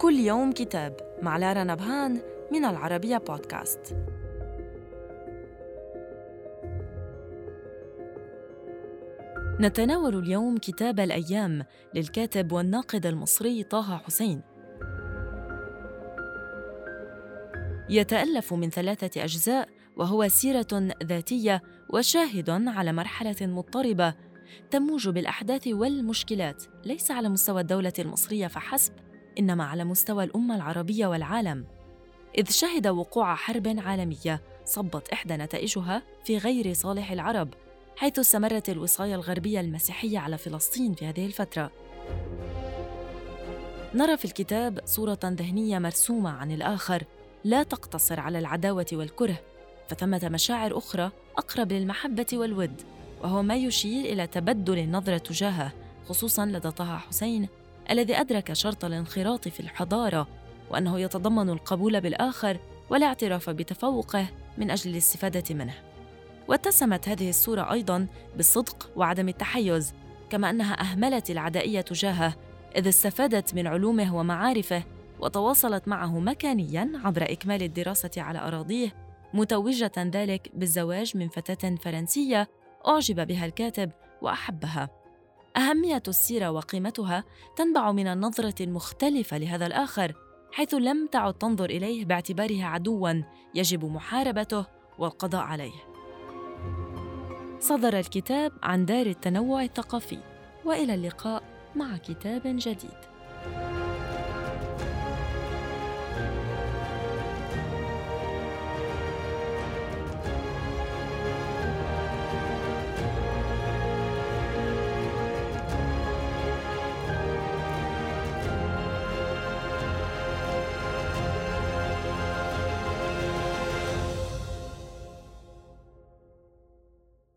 كل يوم كتاب مع لارا نبهان من العربية بودكاست. نتناول اليوم كتاب الأيام للكاتب والناقد المصري طه حسين. يتألف من ثلاثة أجزاء وهو سيرة ذاتية وشاهد على مرحلة مضطربة تموج بالأحداث والمشكلات ليس على مستوى الدولة المصرية فحسب إنما على مستوى الأمة العربية والعالم. إذ شهد وقوع حرب عالمية صبت إحدى نتائجها في غير صالح العرب حيث استمرت الوصاية الغربية المسيحية على فلسطين في هذه الفترة. نرى في الكتاب صورة ذهنية مرسومة عن الآخر لا تقتصر على العداوة والكره فثمة مشاعر أخرى أقرب للمحبة والود وهو ما يشير إلى تبدل النظرة تجاهه خصوصا لدى طه حسين الذي أدرك شرط الانخراط في الحضارة وأنه يتضمن القبول بالآخر والاعتراف بتفوقه من أجل الاستفادة منه. واتسمت هذه الصورة أيضا بالصدق وعدم التحيز كما أنها أهملت العدائية تجاهه إذ استفادت من علومه ومعارفه وتواصلت معه مكانيا عبر إكمال الدراسة على أراضيه متوجة ذلك بالزواج من فتاة فرنسية أعجب بها الكاتب وأحبها. أهمية السيرة وقيمتها تنبع من النظرة المختلفة لهذا الآخر حيث لم تعد تنظر إليه باعتباره عدواً يجب محاربته والقضاء عليه. صدر الكتاب عن دار التنوع الثقافي، وإلى اللقاء مع كتاب جديد.